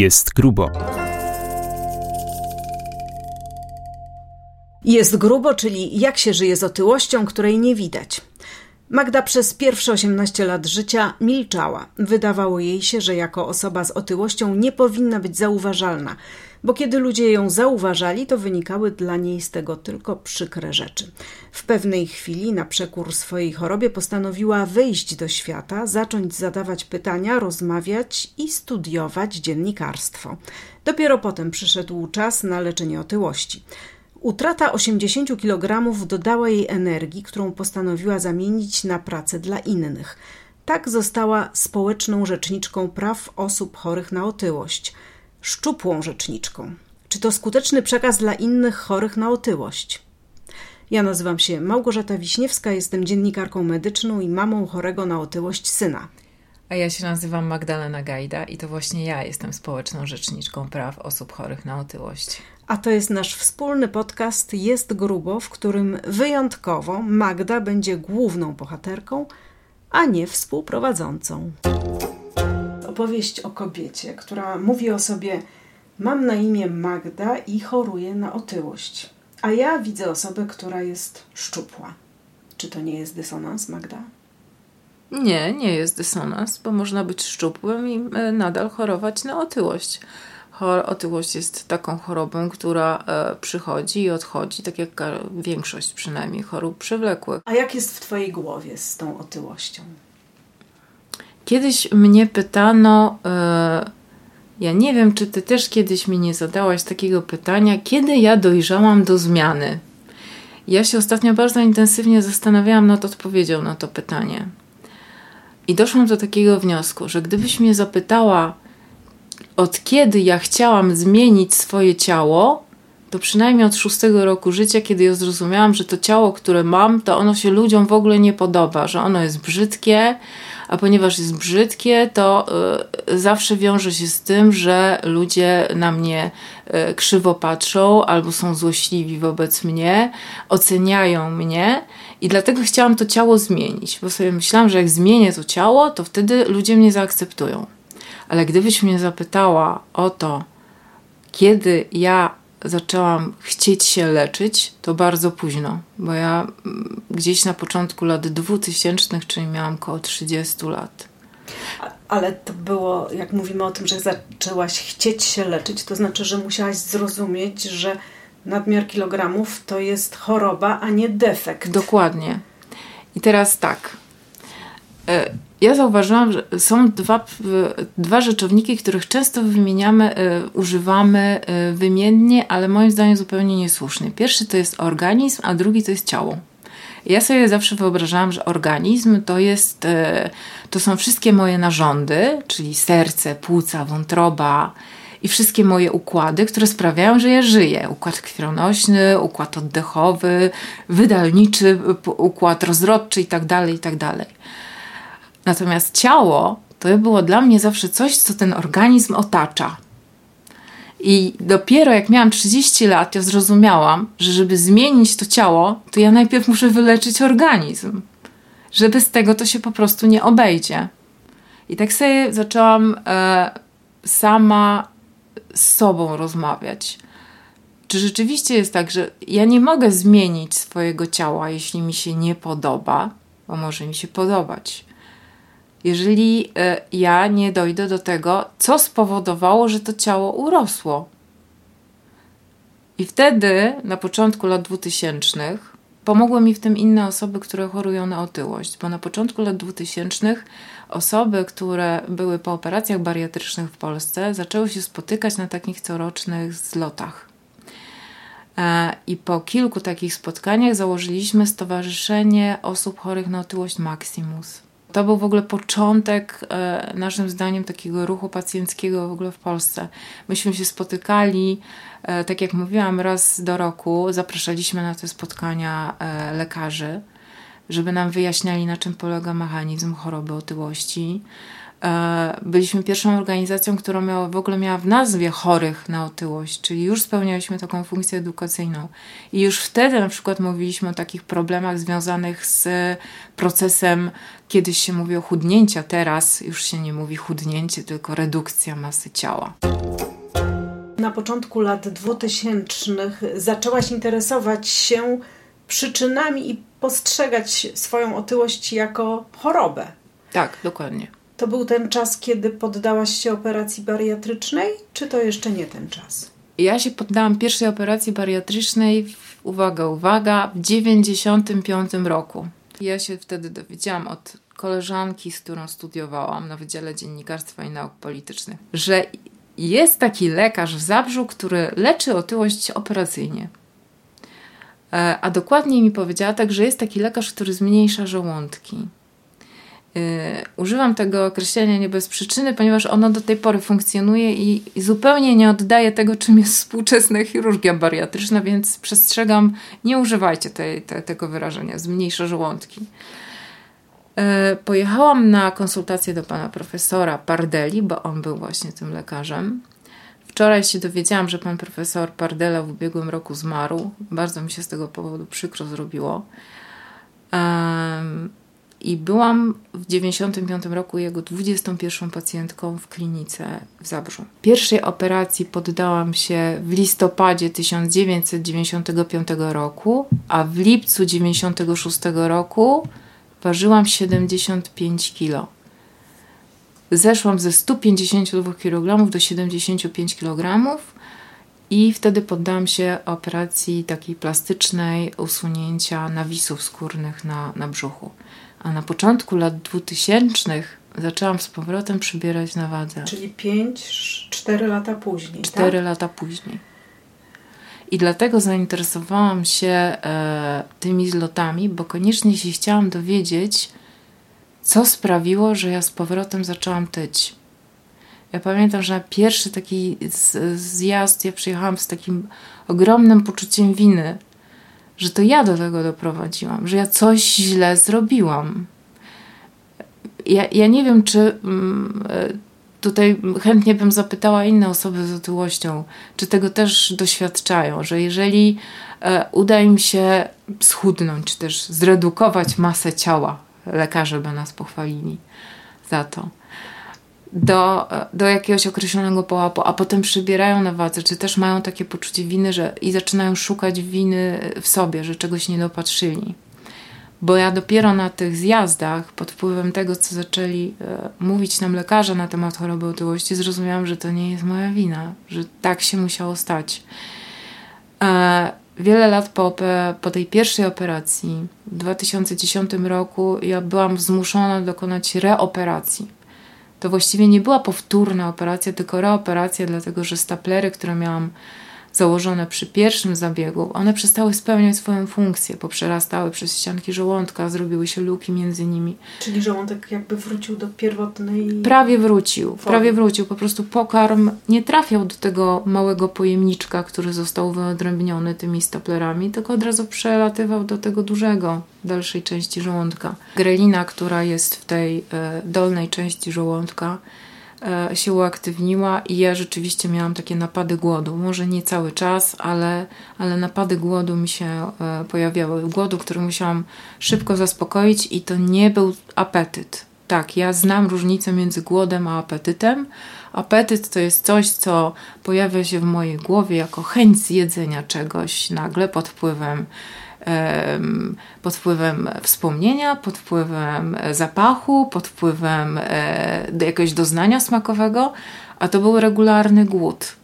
Jest grubo. Jest grubo, czyli jak się żyje z otyłością, której nie widać. Magda przez pierwsze 18 lat życia milczała. Wydawało jej się, że jako osoba z otyłością nie powinna być zauważalna, bo kiedy ludzie ją zauważali, to wynikały dla niej z tego tylko przykre rzeczy. W pewnej chwili, na przekór swojej chorobie, postanowiła wyjść do świata, zacząć zadawać pytania, rozmawiać i studiować dziennikarstwo. Dopiero potem przyszedł czas na leczenie otyłości. Utrata 80 kg dodała jej energii, którą postanowiła zamienić na pracę dla innych. Tak została społeczną rzeczniczką praw osób chorych na otyłość. Szczupłą rzeczniczką. Czy to skuteczny przekaz dla innych chorych na otyłość? Ja nazywam się Małgorzata Wiśniewska, jestem dziennikarką medyczną i mamą chorego na otyłość syna. A ja się nazywam Magdalena Gajda i to właśnie ja jestem społeczną rzeczniczką praw osób chorych na otyłość. A to jest nasz wspólny podcast Jest Grubo, w którym wyjątkowo Magda będzie główną bohaterką, a nie współprowadzącą. Opowieść o kobiecie, która mówi o sobie: Mam na imię Magda i choruję na otyłość. A ja widzę osobę, która jest szczupła. Czy to nie jest dysonans, Magda? Nie, nie jest dysonans, bo można być szczupłym i e, nadal chorować na otyłość. Otyłość jest taką chorobą, która e, przychodzi i odchodzi, tak jak większość przynajmniej chorób przewlekłych. A jak jest w Twojej głowie z tą otyłością? Kiedyś mnie pytano, e, ja nie wiem, czy Ty też kiedyś mi nie zadałaś takiego pytania, kiedy ja dojrzałam do zmiany. Ja się ostatnio bardzo intensywnie zastanawiałam nad odpowiedzią na to pytanie. I doszłam do takiego wniosku, że gdybyś mnie zapytała, od kiedy ja chciałam zmienić swoje ciało, to przynajmniej od szóstego roku życia, kiedy ja zrozumiałam, że to ciało, które mam, to ono się ludziom w ogóle nie podoba, że ono jest brzydkie, a ponieważ jest brzydkie, to y, zawsze wiąże się z tym, że ludzie na mnie y, krzywo patrzą albo są złośliwi wobec mnie, oceniają mnie i dlatego chciałam to ciało zmienić, bo sobie myślałam, że jak zmienię to ciało, to wtedy ludzie mnie zaakceptują. Ale gdybyś mnie zapytała o to, kiedy ja zaczęłam chcieć się leczyć, to bardzo późno, bo ja mm, gdzieś na początku lat 2000, czyli miałam około 30 lat. Ale to było, jak mówimy o tym, że zaczęłaś chcieć się leczyć, to znaczy, że musiałaś zrozumieć, że nadmiar kilogramów to jest choroba, a nie defekt. Dokładnie. I teraz tak. E, ja zauważyłam, że są dwa, dwa rzeczowniki, których często wymieniamy, y, używamy y, wymiennie, ale moim zdaniem zupełnie niesłusznie. Pierwszy to jest organizm, a drugi to jest ciało. Ja sobie zawsze wyobrażałam, że organizm to jest, y, to są wszystkie moje narządy, czyli serce, płuca, wątroba i wszystkie moje układy, które sprawiają, że ja żyję. Układ krwionośny, układ oddechowy, wydalniczy, układ rozrodczy itd., tak itd. Natomiast ciało to było dla mnie zawsze coś, co ten organizm otacza. I dopiero jak miałam 30 lat, ja zrozumiałam, że żeby zmienić to ciało, to ja najpierw muszę wyleczyć organizm. Że bez tego to się po prostu nie obejdzie. I tak sobie zaczęłam e, sama z sobą rozmawiać. Czy rzeczywiście jest tak, że ja nie mogę zmienić swojego ciała, jeśli mi się nie podoba, bo może mi się podobać jeżeli e, ja nie dojdę do tego, co spowodowało, że to ciało urosło. I wtedy, na początku lat 2000, pomogły mi w tym inne osoby, które chorują na otyłość, bo na początku lat 2000 osoby, które były po operacjach bariatrycznych w Polsce, zaczęły się spotykać na takich corocznych zlotach. E, I po kilku takich spotkaniach założyliśmy Stowarzyszenie Osób Chorych na Otyłość Maximus. To był w ogóle początek, e, naszym zdaniem, takiego ruchu pacjenckiego w ogóle w Polsce. Myśmy się spotykali, e, tak jak mówiłam, raz do roku. Zapraszaliśmy na te spotkania e, lekarzy, żeby nam wyjaśniali, na czym polega mechanizm choroby otyłości. E, byliśmy pierwszą organizacją, która miała, w ogóle miała w nazwie chorych na otyłość, czyli już spełnialiśmy taką funkcję edukacyjną. I już wtedy na przykład mówiliśmy o takich problemach związanych z procesem, kiedyś się mówi o chudnięcia, teraz już się nie mówi chudnięcie, tylko redukcja masy ciała. Na początku lat 2000 zaczęłaś interesować się przyczynami i postrzegać swoją otyłość jako chorobę. Tak, dokładnie. To był ten czas, kiedy poddałaś się operacji bariatrycznej, czy to jeszcze nie ten czas? Ja się poddałam pierwszej operacji bariatrycznej, uwaga, uwaga, w 95 roku. Ja się wtedy dowiedziałam od koleżanki, z którą studiowałam na Wydziale Dziennikarstwa i Nauk Politycznych, że jest taki lekarz w Zabrzu, który leczy otyłość operacyjnie. E, a dokładniej mi powiedziała tak, że jest taki lekarz, który zmniejsza żołądki. Yy, używam tego określenia nie bez przyczyny, ponieważ ono do tej pory funkcjonuje i, i, zupełnie nie oddaje tego, czym jest współczesna chirurgia bariatryczna, więc przestrzegam, nie używajcie tej, te, tego wyrażenia, zmniejsza żołądki. Yy, pojechałam na konsultację do pana profesora Pardeli, bo on był właśnie tym lekarzem. Wczoraj się dowiedziałam, że pan profesor Pardela w ubiegłym roku zmarł. Bardzo mi się z tego powodu przykro zrobiło. I byłam w 95 roku jego 21 pacjentką w klinice w Zabrzu. Pierwszej operacji poddałam się w listopadzie 1995 roku, a w lipcu 96 roku ważyłam 75 kg. Zeszłam ze 152 kg do 75 kg i wtedy poddałam się operacji takiej plastycznej usunięcia nawisów skórnych na, na brzuchu. A na początku lat 2000 zaczęłam z powrotem przybierać na wadze. Czyli 5-4 lata później. 4 tak? lata później. I dlatego zainteresowałam się e, tymi zlotami, bo koniecznie się chciałam dowiedzieć, co sprawiło, że ja z powrotem zaczęłam tyć. Ja pamiętam, że na pierwszy taki zjazd ja przyjechałam z takim ogromnym poczuciem winy, że to ja do tego doprowadziłam, że ja coś źle zrobiłam. Ja, ja nie wiem, czy mm, e, tutaj chętnie bym zapytała inne osoby z otyłością, czy tego też doświadczają, że jeżeli e, uda im się schudnąć, czy też zredukować masę ciała, lekarze by nas pochwalili za to do, do jakiegoś określonego połapu, a potem przybierają na wadze, czy też mają takie poczucie winy, że i zaczynają szukać winy w sobie, że czegoś nie dopatrzyli. Bo ja dopiero na tych zjazdach, pod wpływem tego, co zaczęli e, mówić nam lekarze na temat choroby otyłości, zrozumiałam, że to nie jest moja wina, że tak się musiało stać. E, wiele lat po, po tej pierwszej operacji, w 2010 roku, ja byłam zmuszona dokonać reoperacji to właściwie nie była powtórna operacja, tylko reoperacja, dlatego że staplery, które miałam założone przy pierwszym zabiegu, one przestały spełniać swoją funkcję, poprzerastały przez ścianki żołądka, zrobiły się luki między nimi. Czyli żołądek jakby wrócił do pierwotnej. Prawie wrócił, formy. prawie wrócił. Po prostu pokarm nie trafiał do tego małego pojemniczka, który został wyodrębniony tymi staplerami, tylko od razu przelatywał do tego dużego, dalszej części żołądka. Grelina, która jest w tej e, dolnej części żołądka, się uaktywniła i ja rzeczywiście miałam takie napady głodu. Może nie cały czas, ale, ale napady głodu mi się e, pojawiały. Głodu, który musiałam szybko zaspokoić i to nie był apetyt. Tak, ja znam różnicę między głodem a apetytem. Apetyt to jest coś, co pojawia się w mojej głowie jako chęć zjedzenia czegoś nagle pod wpływem pod wpływem wspomnienia, pod wpływem e, zapachu, pod wpływem e, jakiegoś doznania smakowego, a to był regularny głód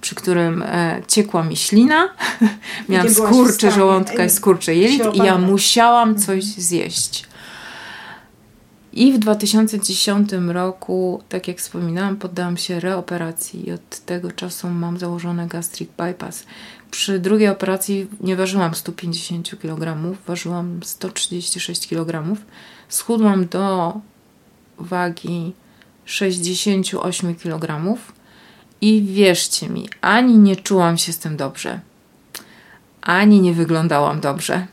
przy którym e, ciekła mi ślina, miałam skurcze żołądka i skurcze jelit i ja musiałam mhm. coś zjeść. I w 2010 roku, tak jak wspominałam, poddałam się reoperacji i od tego czasu mam założony gastric bypass. Przy drugiej operacji nie ważyłam 150 kg, ważyłam 136 kg. Schudłam do wagi 68 kg i wierzcie mi, ani nie czułam się z tym dobrze, ani nie wyglądałam dobrze.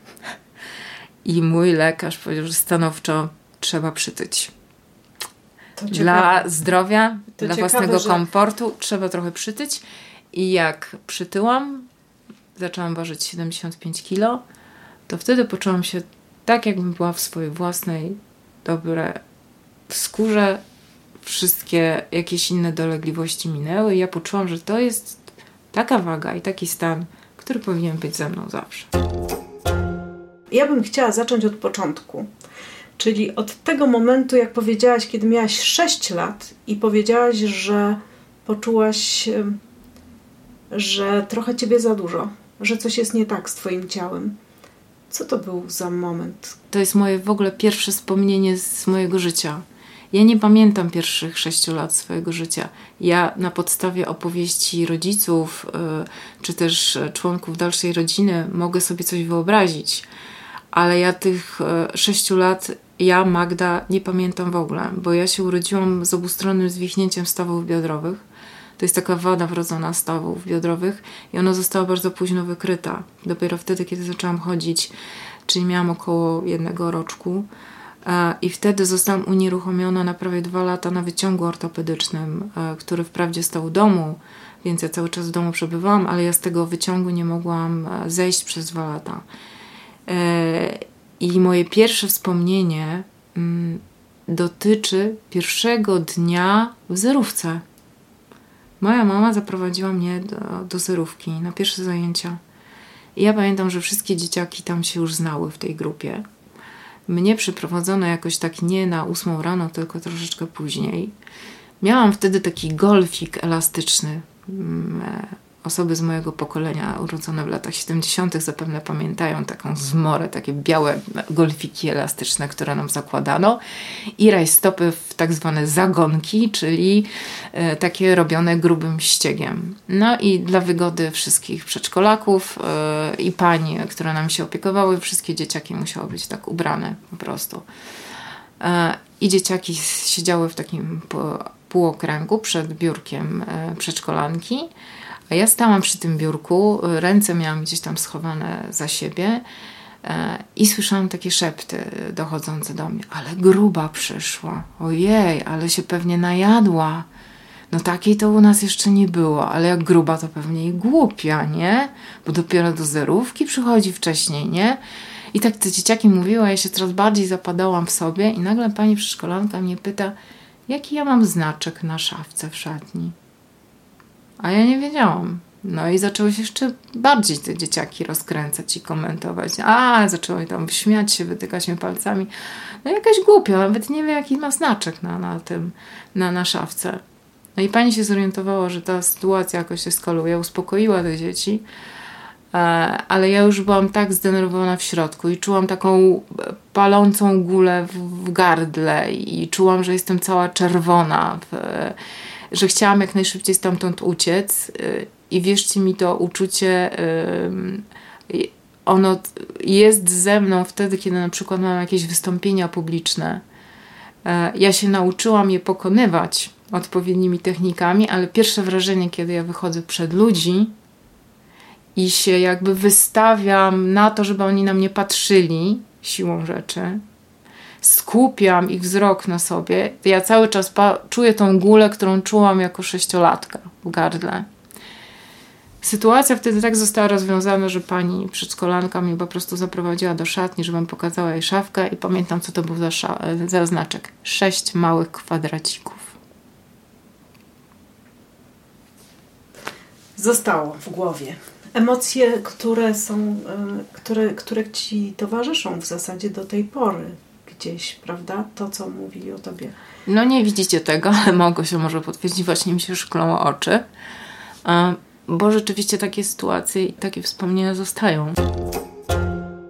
I mój lekarz powiedział, że stanowczo trzeba przytyć. Dla zdrowia, to dla ciekawe, własnego że... komfortu trzeba trochę przytyć. I jak przytyłam, zaczęłam ważyć 75 kilo, to wtedy poczułam się tak, jakbym była w swojej własnej, dobre skórze. Wszystkie jakieś inne dolegliwości minęły i ja poczułam, że to jest taka waga i taki stan, który powinien być ze mną zawsze. Ja bym chciała zacząć od początku. Czyli od tego momentu, jak powiedziałaś, kiedy miałaś 6 lat i powiedziałaś, że poczułaś, że trochę ciebie za dużo, że coś jest nie tak z twoim ciałem. Co to był za moment? To jest moje w ogóle pierwsze wspomnienie z mojego życia. Ja nie pamiętam pierwszych sześciu lat swojego życia. Ja na podstawie opowieści rodziców y, czy też członków dalszej rodziny mogę sobie coś wyobrazić, ale ja tych y, sześciu lat, ja Magda, nie pamiętam w ogóle, bo ja się urodziłam z obustronnym zwichnięciem stawów biodrowych. To jest taka wada wrodzona stawów biodrowych i ona została bardzo późno wykryta. Dopiero wtedy, kiedy zaczęłam chodzić, czyli miałam około jednego roczku, E, I wtedy zostałam unieruchomiona na prawie dwa lata na wyciągu ortopedycznym, e, który wprawdzie stał w domu, więc ja cały czas w domu przebywałam, ale ja z tego wyciągu nie mogłam e, zejść przez dwa lata. I moje pierwsze wspomnienie mm, dotyczy pierwszego dnia w zerówce. Moja mama zaprowadziła mnie do, do zerówki na pierwsze zajęcia. I ja pamiętam, że wszystkie dzieciaki tam się już znały w tej grupie. Mnie przyprowadzono jakoś tak nie na ósmą rano, tylko troszeczkę później. Miałam wtedy taki golfik elastyczny. Mm, e, osoby z mojego pokolenia, urodzone w latach 70., zapewne pamiętają taką zmorę, takie białe golfiki elastyczne, które nam zakładano, i rajstopy w tak zwane zagonki, czyli e, takie robione grubym ściegiem. No i dla wygody wszystkich przedszkolaków e, i pań, które nam się opiekowały, wszystkie dzieciaki musiały być tak ubrane po prostu. E, I dzieciaki siedziały w takim półokręgu przed biurkiem przedszkolanki a ja stałam przy tym biurku, ręce miałam gdzieś tam schowane za siebie e, i słyszałam takie szepty dochodzące do mnie. Ale gruba przyszła. Ojej, ale się pewnie najadła. No takiej to u nas jeszcze nie było, ale jak gruba to pewnie i głupia, nie? Bo dopiero do zerówki przychodzi wcześniej, nie? I tak te dzieciaki mówiły, a ja się coraz bardziej zapadałam w sobie i nagle pani przedszkolanka mnie pyta, jaki ja mam znaczek na szafce w szatni. A ja nie wiedziałam. No i zaczęły się jeszcze bardziej te dzieciaki rozkręcać i komentować. A, zaczęły tam śmiać się, wytykać mnie palcami. No jakaś głupia, nawet nie wie jaki ma znaczek na, na tym, na, na szafce. No i pani się zorientowała, że ta sytuacja jakoś się skaluje, uspokoiła te dzieci, e, ale ja już byłam tak zdenerwowana w środku i czułam taką palącą gulę w, w gardle i czułam, że jestem cała czerwona w, że chciałam jak najszybciej stamtąd uciec y, i wierzcie mi to uczucie ono jest ze mną wtedy, kiedy na przykład mam jakieś wystąpienia publiczne. E, ja się nauczyłam je pokonywać odpowiednimi technikami, ale pierwsze wrażenie, kiedy ja wychodzę przed ludzi i się jakby wystawiam na to, żeby oni na mnie patrzyli siłą rzeczy, skupiam ich wzrok na sobie, ja cały czas czuję tą gulę, którą czułam jako sześciolatka w gardle. Sytuacja wtedy tak została rozwiązana, że pani przedszkolanka mnie po prostu zaprowadziła do szatni, żebym pokazała jej szafkę i pamiętam, co to był za, za znaczek. Sześć małych kwadracików. Zostało w głowie. Emocje, które są, e, które, które ci towarzyszą w zasadzie do tej pory gdzieś, prawda? To, co mówili o tobie. No nie widzicie tego, ale mogło się może potwierdzić, właśnie mi się szklą oczy. Bo rzeczywiście takie sytuacje i takie wspomnienia zostają.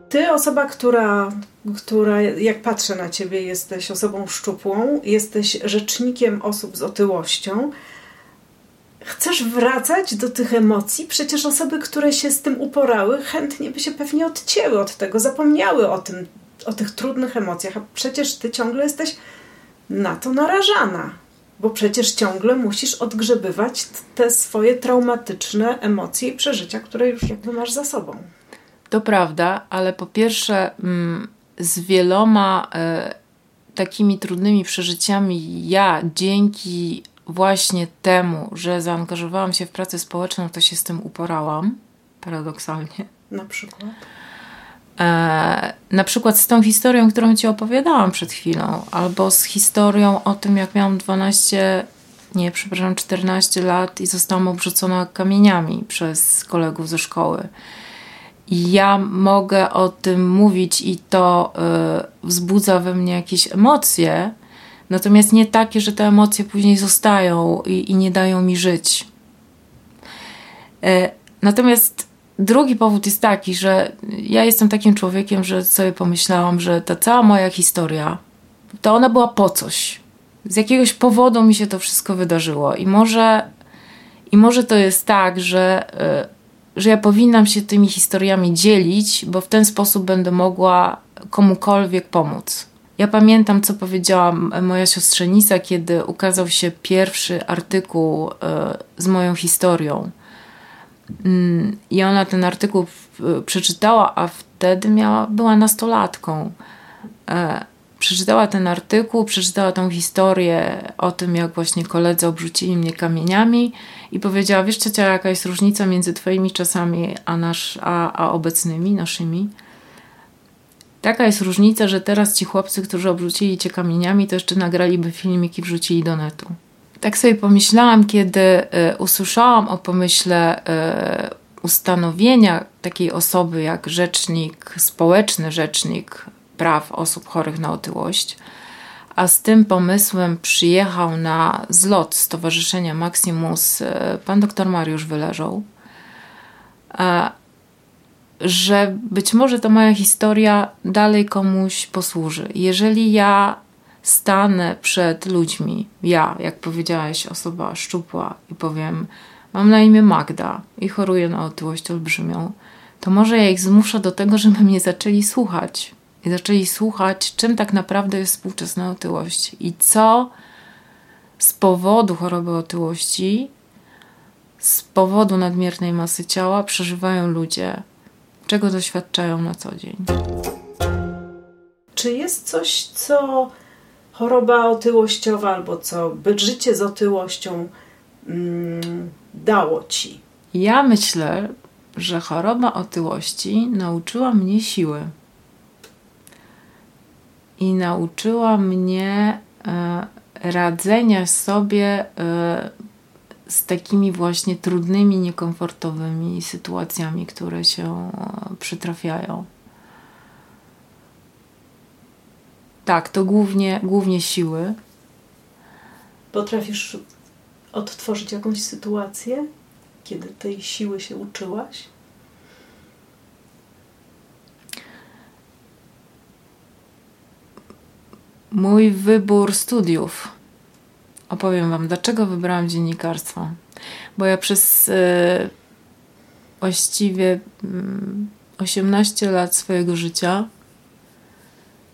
Ty, osoba, która, która, jak patrzę na ciebie, jesteś osobą szczupłą, jesteś rzecznikiem osób z otyłością. Chcesz wracać do tych emocji? Przecież osoby, które się z tym uporały, chętnie by się pewnie odcięły od tego, zapomniały o tym o tych trudnych emocjach, a przecież ty ciągle jesteś na to narażana, bo przecież ciągle musisz odgrzebywać te swoje traumatyczne emocje i przeżycia, które już jakby masz za sobą. To prawda, ale po pierwsze, mm, z wieloma e, takimi trudnymi przeżyciami ja dzięki właśnie temu, że zaangażowałam się w pracę społeczną, to się z tym uporałam, paradoksalnie. Na przykład? E, na przykład z tą historią, którą Ci opowiadałam przed chwilą, albo z historią o tym, jak miałam 12, nie, przepraszam, 14 lat i zostałam obrzucona kamieniami przez kolegów ze szkoły. I ja mogę o tym mówić i to y, wzbudza we mnie jakieś emocje, natomiast nie takie, że te emocje później zostają i, i nie dają mi żyć. Y, natomiast drugi powód jest taki, że ja jestem takim człowiekiem, że sobie pomyślałam, że ta cała moja historia, to ona była po coś. Z jakiegoś powodu mi się to wszystko wydarzyło i może, i może to jest tak, że, y, że ja powinnam się tymi historiami dzielić, bo w ten sposób będę mogła komukolwiek pomóc. Ja pamiętam, co powiedziała moja siostrzenica, kiedy ukazał się pierwszy artykuł y, z moją historią. Mm, I ona ten artykuł przeczytała, a wtedy miała, była nastolatką. E, przeczytała ten artykuł, przeczytała tą historię o tym, jak właśnie koledzy obrzucili mnie kamieniami i powiedziała, wiesz ciocia, jaka jest różnica między twoimi czasami a, nasz, a, a obecnymi, naszymi? Taka jest różnica, że teraz ci chłopcy, którzy obrzucili cię kamieniami, to jeszcze nagraliby filmik i wrzucili do netu. Tak sobie pomyślałam, kiedy y, usłyszałam o pomyśle y, ustanowienia takiej osoby jak rzecznik, społeczny rzecznik praw osób chorych na otyłość, a z tym pomysłem przyjechał na zlot Stowarzyszenia Maximus y, pan doktor Mariusz Wyleżał, że być może to moja historia dalej komuś posłuży. Jeżeli ja stanę przed ludźmi, ja, jak powiedziałaś, osoba szczupła i powiem, mam na imię Magda i choruję na otyłość olbrzymią, to może ja ich zmuszę do tego, żeby mnie zaczęli słuchać. I zaczęli słuchać, czym tak naprawdę jest współczesna otyłość i co z powodu choroby otyłości, z powodu nadmiernej masy ciała przeżywają ludzie, czego doświadczają na co dzień. Czy jest coś, co choroba otyłościowa albo co by życie z otyłością mm, dało ci? Ja myślę, że choroba otyłości nauczyła mnie siły. I nauczyła mnie e, radzenia sobie e, z takimi właśnie trudnymi, niekomfortowymi sytuacjami, które się e, przytrafiają. Tak, to głównie, głównie siły. Potrafisz odtworzyć jakąś sytuację, kiedy tej siły się uczyłaś? Mój wybór studiów. Opowiem Wam, dlaczego wybrałam dziennikarstwo. Bo ja przez yy, właściwie yy, mm, 18 lat swojego życia,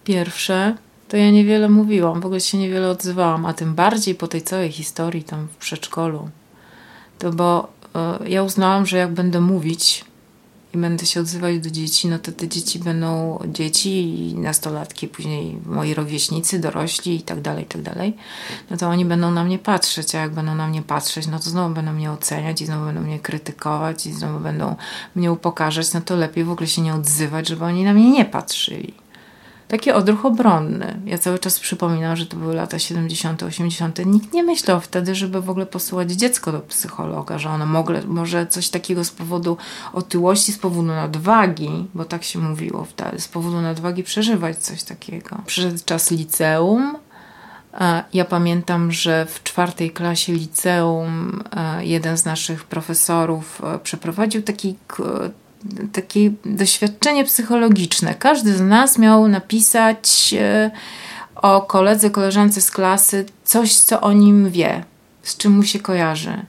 pierwsze, to ja niewiele mówiłam, w ogóle się niewiele odzywałam, a tym bardziej po tej całej historii tam w przedszkolu. To bo y, ja uznałam, że jak będę mówić i będę się odzywać do dzieci, no to te dzieci będą dzieci i nastolatki, później moi rówieśnicy, dorośli i tak dalej, i tak dalej. No to oni będą na mnie patrzeć, a jak będą na mnie patrzeć, no to znowu będą mnie oceniać i znowu będą mnie krytykować i znowu będą mnie upokarzać, no to lepiej w ogóle się nie odzywać, żeby oni na mnie nie patrzyli taki odruch obronny. Ja cały czas przypominam, że to były lata 70., 80. Nikt nie myślał wtedy, żeby w ogóle posyłać dziecko do psychologa, że ono mogle, może coś takiego z powodu otyłości, z powodu nadwagi, bo tak się mówiło wtedy, z powodu nadwagi przeżywać coś takiego. Przyszedł czas liceum. Ja pamiętam, że w czwartej klasie liceum jeden z naszych profesorów przeprowadził taki takie doświadczenie psychologiczne. Każdy z nas miał napisać e, o koledze, koleżance z klasy coś, co o nim wie, z czym mu się kojarzy.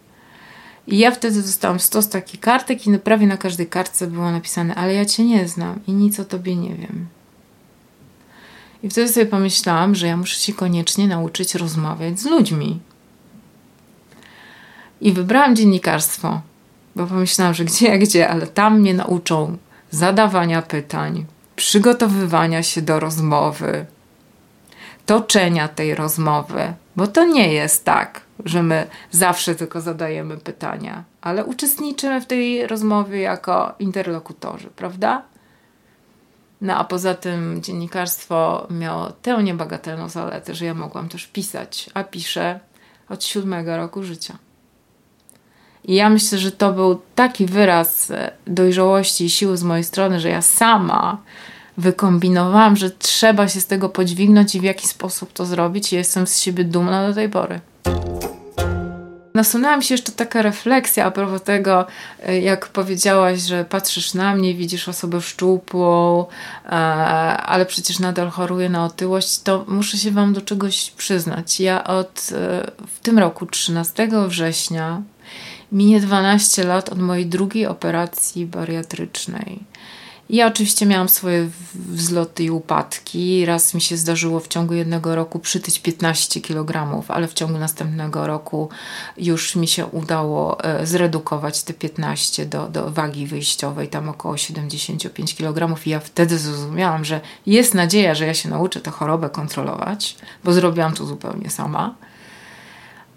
I ja wtedy dostałam stos takich kartek i prawie na każdej kartce było napisane, ale ja cię nie znam i nic o tobie nie wiem. I wtedy sobie pomyślałam, że ja muszę się koniecznie nauczyć rozmawiać z ludźmi. I wybrałam dziennikarstwo bo pomyślałam, że gdzie, gdzie, ale tam mnie nauczą zadawania pytań, przygotowywania się do rozmowy, toczenia tej rozmowy, bo to nie jest tak, że my zawsze tylko zadajemy pytania, ale uczestniczymy w tej rozmowie jako interlokutorzy, prawda? No a poza tym dziennikarstwo miało tę niebagatelną zaletę, że ja mogłam też pisać, a piszę od siódmego roku życia. I ja myślę, że to był taki wyraz e, dojrzałości i siły z mojej strony, że ja sama wykombinowałam, że trzeba się z tego podźwignąć i w jaki sposób to zrobić. I jestem z siebie dumna do tej pory. Nasunęła mi się jeszcze taka refleksja a propos tego, e, jak powiedziałaś, że patrzysz na mnie, widzisz osobę szczupłą, e, ale przecież nadal choruję na otyłość, to muszę się Wam do czegoś przyznać. Ja od w tym roku, 13 września, minie 12 lat od mojej drugiej operacji bariatrycznej. Ja oczywiście miałam swoje wzloty i upadki. Raz mi się zdarzyło w ciągu jednego roku przytyć 15 kg, ale w ciągu następnego roku już mi się udało e, zredukować te 15 do, do wagi wyjściowej, tam około 75 kg. I ja wtedy zrozumiałam, że jest nadzieja, że ja się nauczę tę chorobę kontrolować, bo zrobiłam to zupełnie sama.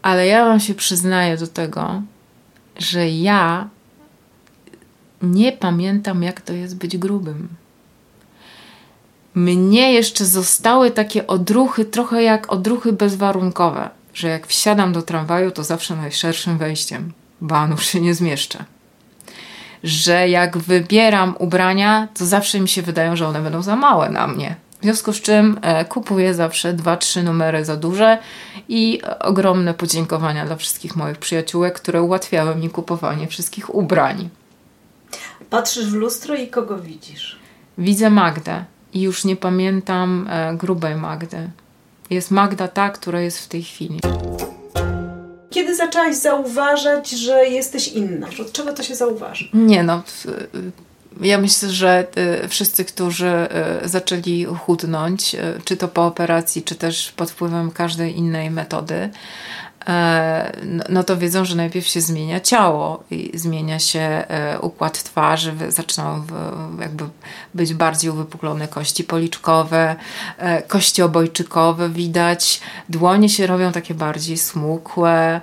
Ale ja Wam się przyznaję do tego, że ja nie pamiętam, jak to jest być grubym. Mnie jeszcze zostały takie odruchy, trochę jak odruchy bezwarunkowe, że jak wsiadam do tramwaju, to zawsze najszerszym wejściem, bo już się nie zmieszczę. Że jak wybieram ubrania, to zawsze mi się wydają, że one będą za małe na mnie. W związku z czym e, kupuję zawsze dwa, trzy numery za duże i ogromne podziękowania dla wszystkich moich przyjaciółek, które ułatwiały mi kupowanie wszystkich ubrań. Patrzysz w lustro i kogo widzisz? Widzę Magdę i już nie pamiętam e, grubej Magdy. Jest Magda ta, która jest w tej chwili. Kiedy zaczęłaś zauważać, że jesteś inna? Od czego to się zauważy? Nie no, ja myślę, że y, wszyscy, którzy y, zaczęli chudnąć, y, czy to po operacji, czy też pod wpływem każdej innej metody, e, no, no to wiedzą, że najpierw się zmienia ciało i zmienia się e, układ twarzy, zaczynają jakby być bardziej uwypuklone kości policzkowe, e, kości obojczykowe widać, dłonie się robią takie bardziej smukłe,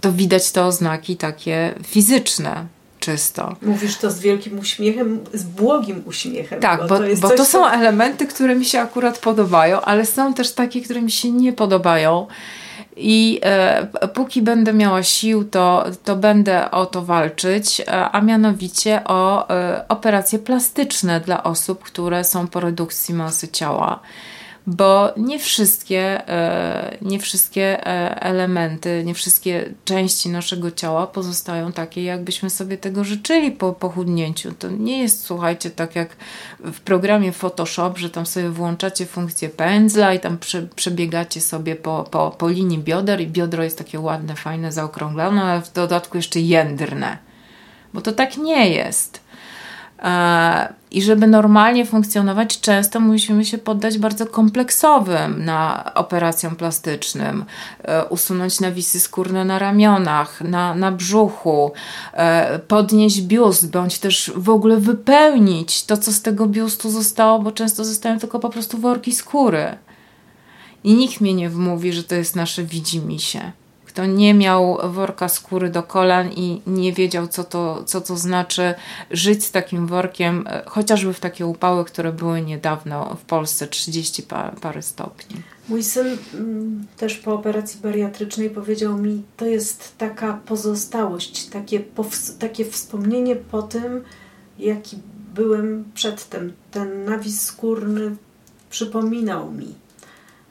to widać te oznaki takie fizyczne czysto. Mówisz to z wielkim uśmiechem, z błogim uśmiechem. Tak, bo, bo, to, bo to są elementy, które mi się akurat podobają, ale są też takie, które mi się nie podobają. I e, póki będę miała sił, to, to będę o to walczyć, e, a mianowicie o e, operacje plastyczne dla osób, które są po redukcji masy ciała bo nie wszystkie, e, nie wszystkie e, elementy, nie wszystkie części naszego ciała pozostają takie, jakbyśmy sobie tego życzyli po pochudnięciu. To nie jest, słuchajcie, tak jak w programie Photoshop, że tam sobie włączacie funkcję pędzla i tam prze, przebiegacie sobie po, po, po linii bioder i biodro jest takie ładne, fajne, zaokrąglone, ale w dodatku jeszcze jędrne. Bo to tak nie jest. E, I żeby normalnie funkcjonować, często musimy się poddać bardzo kompleksowym na operacjom plastycznym, e, usunąć nawisy skórne na ramionach, na, na brzuchu, e, podnieść biust, bądź też w ogóle wypełnić to, co z tego biustu zostało, bo często zostają tylko po prostu worki skóry. I nikt mnie nie wmówi, że to jest nasze widzimisię kto nie miał worka skóry do kolan i nie wiedział, co to, co to znaczy żyć z takim workiem, e, chociażby w takie upały, które były niedawno w Polsce 30 parę stopni. Mój syn mm, też po operacji bariatrycznej powiedział mi, to jest taka pozostałość, takie, takie wspomnienie po tym, jaki byłem przedtem. Ten nawis skórny przypominał mi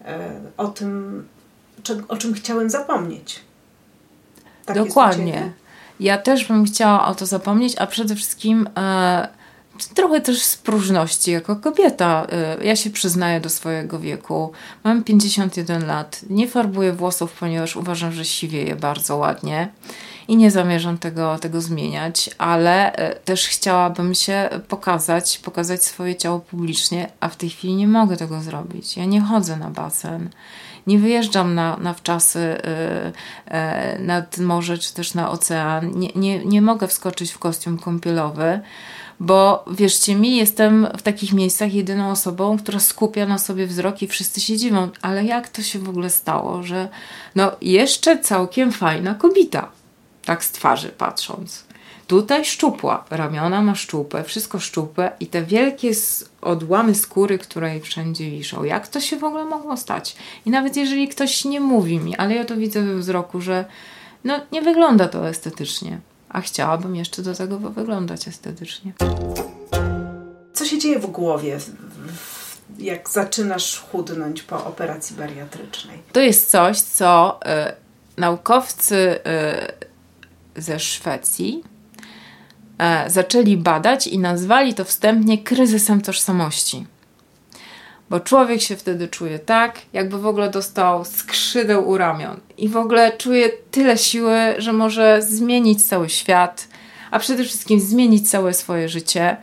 e, o tym, o czym chciałem zapomnieć. Tak Dokładnie. Ja też bym chciała o to zapomnieć, a przede wszystkim e, trochę też z próżności jako kobieta. E, ja się przyznaję do swojego wieku. Mam 51 lat. Nie farbuję włosów, ponieważ uważam, że siwieje bardzo ładnie i nie zamierzam tego, tego zmieniać, ale e, też chciałabym się pokazać, pokazać swoje ciało publicznie, a w tej chwili nie mogę tego zrobić. Ja nie chodzę na basen nie wyjeżdżam na, na wczasy y, y, nad morze czy też na ocean, nie, nie, nie mogę wskoczyć w kostium kąpielowy, bo wierzcie mi, jestem w takich miejscach jedyną osobą, która skupia na sobie wzrok i wszyscy się dziwią. Ale jak to się w ogóle stało, że no jeszcze całkiem fajna kobieta, tak z twarzy patrząc. Tutaj szczupła, ramiona ma szczupłe, wszystko szczupłe i te wielkie odłamy skóry, które jej wszędzie wiszą. Jak to się w ogóle mogło stać? I nawet jeżeli ktoś nie mówi mi, ale ja to widzę we wzroku, że no nie wygląda to estetycznie, a chciałabym jeszcze do tego wyglądać estetycznie. Co się dzieje w głowie, jak zaczynasz chudnąć po operacji bariatrycznej? To jest coś, co y, naukowcy y, ze Szwecji zaczęli badać i nazwali to wstępnie kryzysem tożsamości. Bo człowiek się wtedy czuje tak, jakby w ogóle dostał skrzydeł u ramion i w ogóle czuje tyle siły, że może zmienić cały świat, a przede wszystkim zmienić całe swoje życie.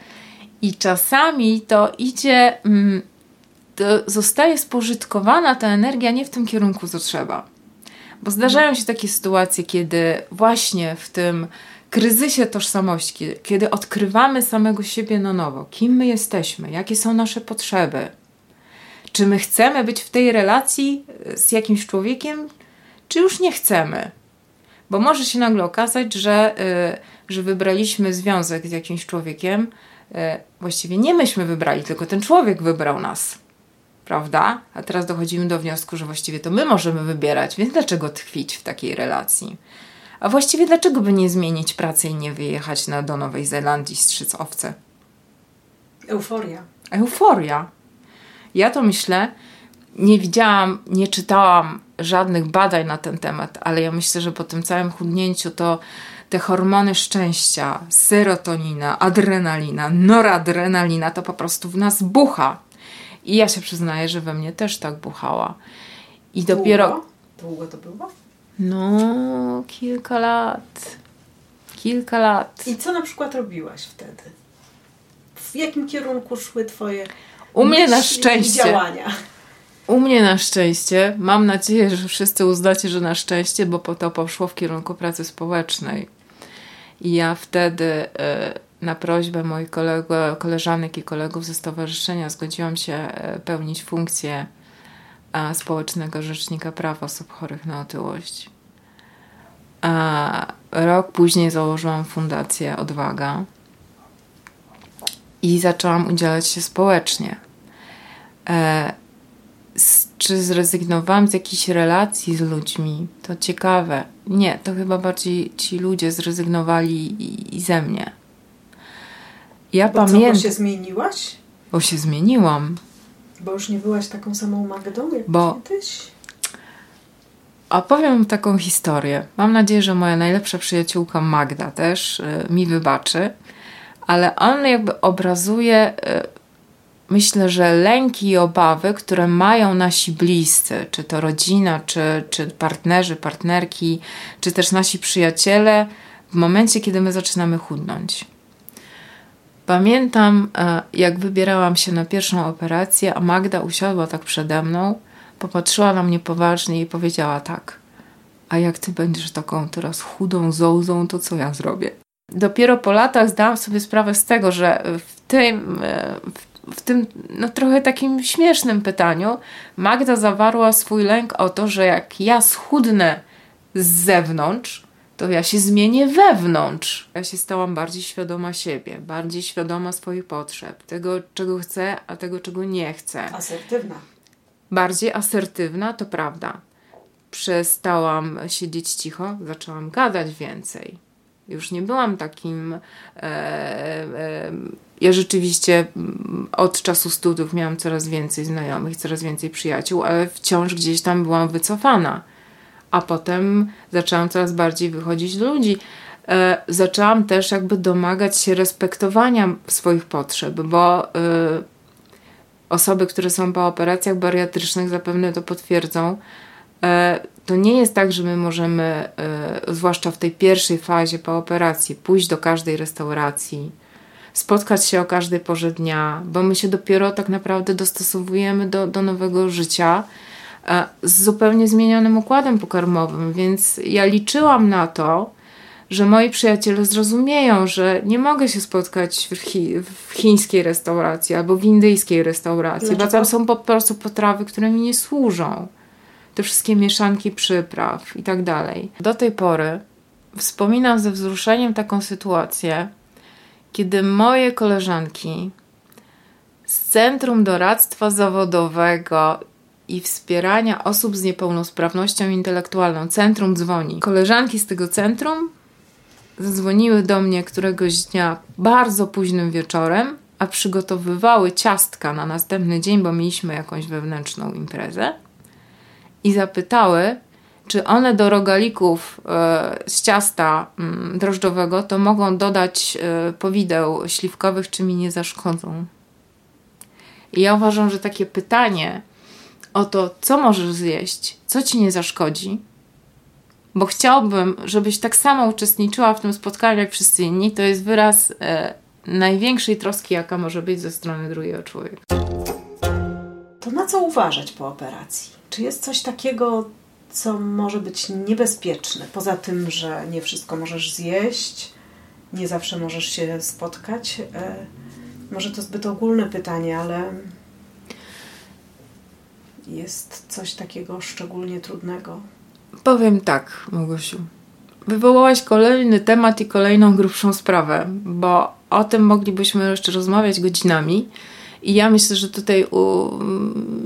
I czasami to idzie, mm, to zostaje spożytkowana ta energia nie w tym kierunku, co trzeba. Bo zdarzają się takie sytuacje, kiedy właśnie w tym kryzysie tożsamości, kiedy odkrywamy samego siebie na nowo, kim my jesteśmy, jakie są nasze potrzeby, czy my chcemy być w tej relacji e, z jakimś człowiekiem, czy już nie chcemy. Bo może się nagle okazać, że, yy, że wybraliśmy związek z jakimś człowiekiem. Yy, właściwie nie myśmy wybrali, tylko ten człowiek wybrał nas. Prawda? A teraz dochodzimy do wniosku, że właściwie to my możemy wybierać, więc dlaczego tkwić w takiej relacji? A właściwie dlaczego by nie zmienić pracy i nie wyjechać na, do Nowej Zelandii strzyc owce? Euforia. Euforia. Ja to myślę, nie widziałam, nie czytałam żadnych badań na ten temat, ale ja myślę, że po tym całym chudnięciu to te hormony szczęścia, serotonina, adrenalina, noradrenalina to po prostu w nas bucha. I ja się przyznaję, że we mnie też tak buchała. I Długo? dopiero. Długo to było? No, kilka lat. Kilka lat. I co na przykład robiłaś wtedy? W jakim kierunku szły Twoje u mnie na szczęście. Działania. U mnie na szczęście, mam nadzieję, że wszyscy uznacie, że na szczęście, bo to poszło w kierunku pracy społecznej. I ja wtedy e, na prośbę moich kolego, koleżanek i kolegów ze stowarzyszenia zgodziłam się e, pełnić funkcję społecznego rzecznika praw osób chorych na otyłość. A rok później założyłam fundację Odwaga i zaczęłam udzielać się społecznie. E, czy zrezygnowałam z jakiejś relacji z ludźmi? To ciekawe. Nie, to chyba bardziej ci ludzie zrezygnowali i, i ze mnie. Ja pamiętam. Bo się zmieniłaś? Bo się zmieniłam. Bo już nie byłaś taką samą Magdą jak bo... kiedyś? Opowiem taką historię. Mam nadzieję, że moja najlepsza przyjaciółka Magda też y, mi wybaczy, ale on jakby obrazuje y, myślę, że lęki i obawy, które mają nasi bliscy, czy to rodzina, czy, czy partnerzy, partnerki, czy też nasi przyjaciele, w momencie, kiedy my zaczynamy chudnąć. Pamiętam, e, jak wybierałam się na pierwszą operację, a Magda usiadła tak przede mną, popatrzyła na mnie poważnie i powiedziała tak: A jak ty będziesz taką teraz chudą zołzą, to co ja zrobię? Dopiero po latach zdałam sobie sprawę z tego, że w tym, e, w w tym no, trochę takim śmiesznym pytaniu Magda zawarła swój lęk o to, że jak ja schudnę z zewnątrz, to ja się zmienię wewnątrz. Ja się stałam bardziej świadoma siebie, bardziej świadoma swoich potrzeb, tego, czego chcę, a tego, czego nie chcę. Asertywna. Bardziej asertywna, to prawda. Przestałam siedzieć cicho, zaczęłam gadać więcej. Już nie byłam takim. E, e, ja rzeczywiście mm, od czasu studiów miałam coraz więcej znajomych, coraz więcej przyjaciół, ale wciąż gdzieś tam byłam wycofana. A potem zaczęłam coraz bardziej wychodzić do ludzi. E, zaczęłam też jakby domagać się respektowania swoich potrzeb, bo e, osoby, które są po operacjach bariatrycznych zapewne to potwierdzą. E, to nie jest tak, że my możemy, e, zwłaszcza w tej pierwszej fazie po operacji, pójść do każdej restauracji, spotkać się o każdej porze dnia, bo my się dopiero tak naprawdę dostosowujemy do, do nowego życia z zupełnie zmienionym układem pokarmowym, więc ja liczyłam na to, że moi przyjaciele zrozumieją, że nie mogę się spotkać w, chi w chińskiej restauracji albo w indyjskiej restauracji, Dlaczego? bo tam są po prostu potrawy, które mi nie służą. Te wszystkie mieszanki przypraw i tak dalej. Do tej pory wspominam ze wzruszeniem taką sytuację, kiedy moje koleżanki z Centrum Doradztwa Zawodowego i Wspierania Osób z Niepełnosprawnością Intelektualną, Centrum dzwoni. Koleżanki z tego centrum zadzwoniły do mnie któregoś dnia bardzo późnym wieczorem, a przygotowywały ciastka na następny dzień, bo mieliśmy jakąś wewnętrzną imprezę i zapytały, czy one do rogalików e, z ciasta mm, drożdżowego to mogą dodać e, powideł śliwkowych, czy mi nie zaszkodzą. I ja uważam, że takie pytanie o to, co możesz zjeść, co ci nie zaszkodzi, bo chciałbym, żebyś tak samo uczestniczyła w tym spotkaniu jak wszyscy inni, to jest wyraz e, największej troski, jaka może być ze strony drugiego człowieka. To na co uważać po operacji? Czy jest coś takiego, co może być niebezpieczne? Poza tym, że nie wszystko możesz zjeść, nie zawsze możesz się spotkać. E, może to zbyt ogólne pytanie, ale jest coś takiego szczególnie trudnego? Powiem tak, Małgosiu. Wywołałaś kolejny temat i kolejną grubszą sprawę, bo o tym moglibyśmy jeszcze rozmawiać godzinami. I ja myślę, że tutaj u,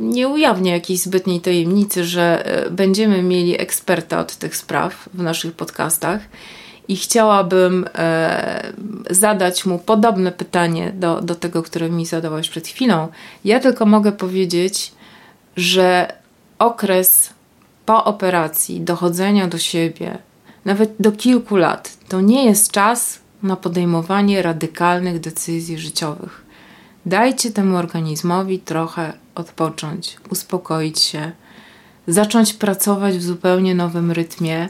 nie ujawnię jakiejś zbytniej tajemnicy, że e, będziemy mieli eksperta od tych spraw w naszych podcastach. I chciałabym e, zadać mu podobne pytanie do, do tego, które mi zadałaś przed chwilą. Ja tylko mogę powiedzieć, że okres po operacji dochodzenia do siebie, nawet do kilku lat, to nie jest czas na podejmowanie radykalnych decyzji życiowych. Dajcie temu organizmowi trochę odpocząć, uspokoić się, zacząć pracować w zupełnie nowym rytmie,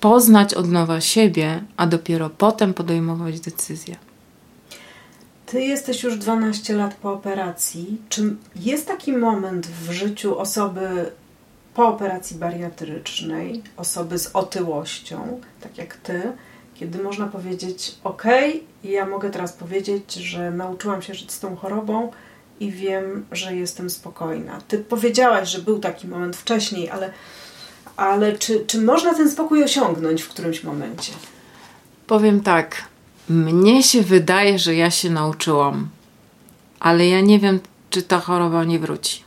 poznać od nowa siebie, a dopiero potem podejmować decyzje. Ty jesteś już 12 lat po operacji. Czy jest taki moment w życiu osoby po operacji bariatrycznej, osoby z otyłością, tak jak ty, kiedy można powiedzieć: OK, ja mogę teraz powiedzieć, że nauczyłam się żyć z tą chorobą i wiem, że jestem spokojna. Ty powiedziałaś, że był taki moment wcześniej, ale, ale czy, czy można ten spokój osiągnąć w którymś momencie? Powiem tak. Mnie się wydaje, że ja się nauczyłam, ale ja nie wiem, czy ta choroba nie wróci.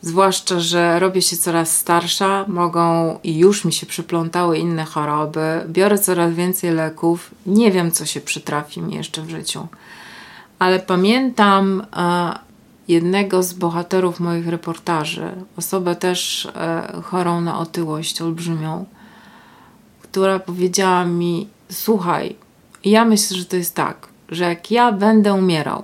Zwłaszcza, że robię się coraz starsza, mogą i już mi się przyplątały inne choroby, biorę coraz więcej leków, nie wiem, co się przytrafi mi jeszcze w życiu. Ale pamiętam e, jednego z bohaterów moich reportaży, osobę też e, chorą na otyłość olbrzymią, która powiedziała mi: Słuchaj, ja myślę, że to jest tak, że jak ja będę umierał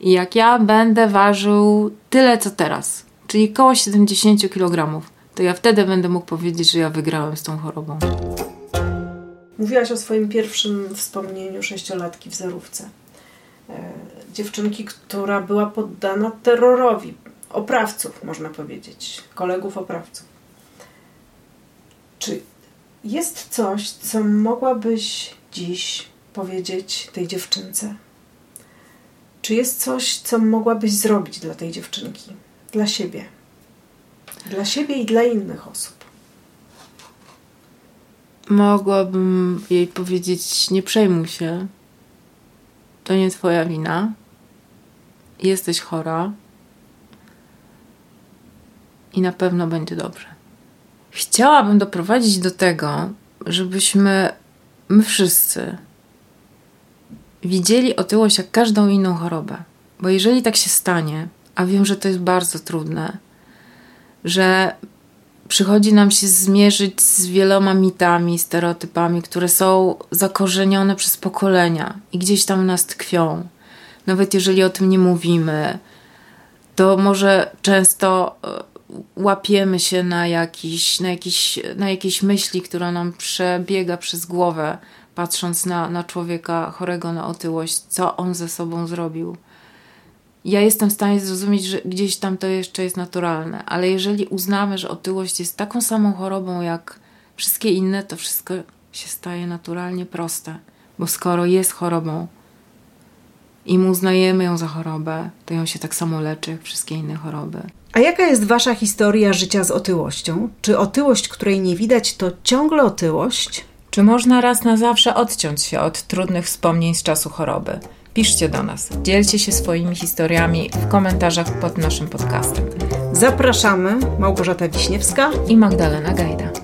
i jak ja będę ważył tyle co teraz, czyli około 70 kg, to ja wtedy będę mógł powiedzieć, że ja wygrałem z tą chorobą. Mówiłaś o swoim pierwszym wspomnieniu sześciolatki w zerówce. E, dziewczynki, która była poddana terrorowi oprawców, można powiedzieć, kolegów oprawców. Czy jest coś, co mogłabyś dziś powiedzieć tej dziewczynce? Czy jest coś, co mogłabyś zrobić dla tej dziewczynki? Dla siebie. Dla siebie i dla innych osób. Mogłabym jej powiedzieć: Nie przejmuj się. To nie Twoja wina. Jesteś chora. I na pewno będzie dobrze. Chciałabym doprowadzić do tego, żebyśmy my wszyscy widzieli otyłość jak każdą inną chorobę. Bo jeżeli tak się stanie, a wiem, że to jest bardzo trudne, że przychodzi nam się zmierzyć z wieloma mitami, stereotypami, które są zakorzenione przez pokolenia i gdzieś tam nas tkwią. Nawet jeżeli o tym nie mówimy, to może często e, łapiemy się na, jakiś, na, jakiś, na jakieś myśli, która nam przebiega przez głowę, patrząc na, na człowieka chorego na otyłość, co on ze sobą zrobił. Ja jestem w stanie zrozumieć, że gdzieś tam to jeszcze jest naturalne, ale jeżeli uznamy, że otyłość jest taką samą chorobą jak wszystkie inne, to wszystko się staje naturalnie proste, bo skoro jest chorobą i mu uznajemy ją za chorobę, to ją się tak samo leczy jak wszystkie inne choroby. A jaka jest Wasza historia życia z otyłością? Czy otyłość, której nie widać, to ciągle otyłość? Czy można raz na zawsze odciąć się od trudnych wspomnień z czasu choroby? Piszcie do nas, dzielcie się swoimi historiami w komentarzach pod naszym podcastem. Zapraszamy, Małgorzata Wiśniewska i Magdalena Gajda.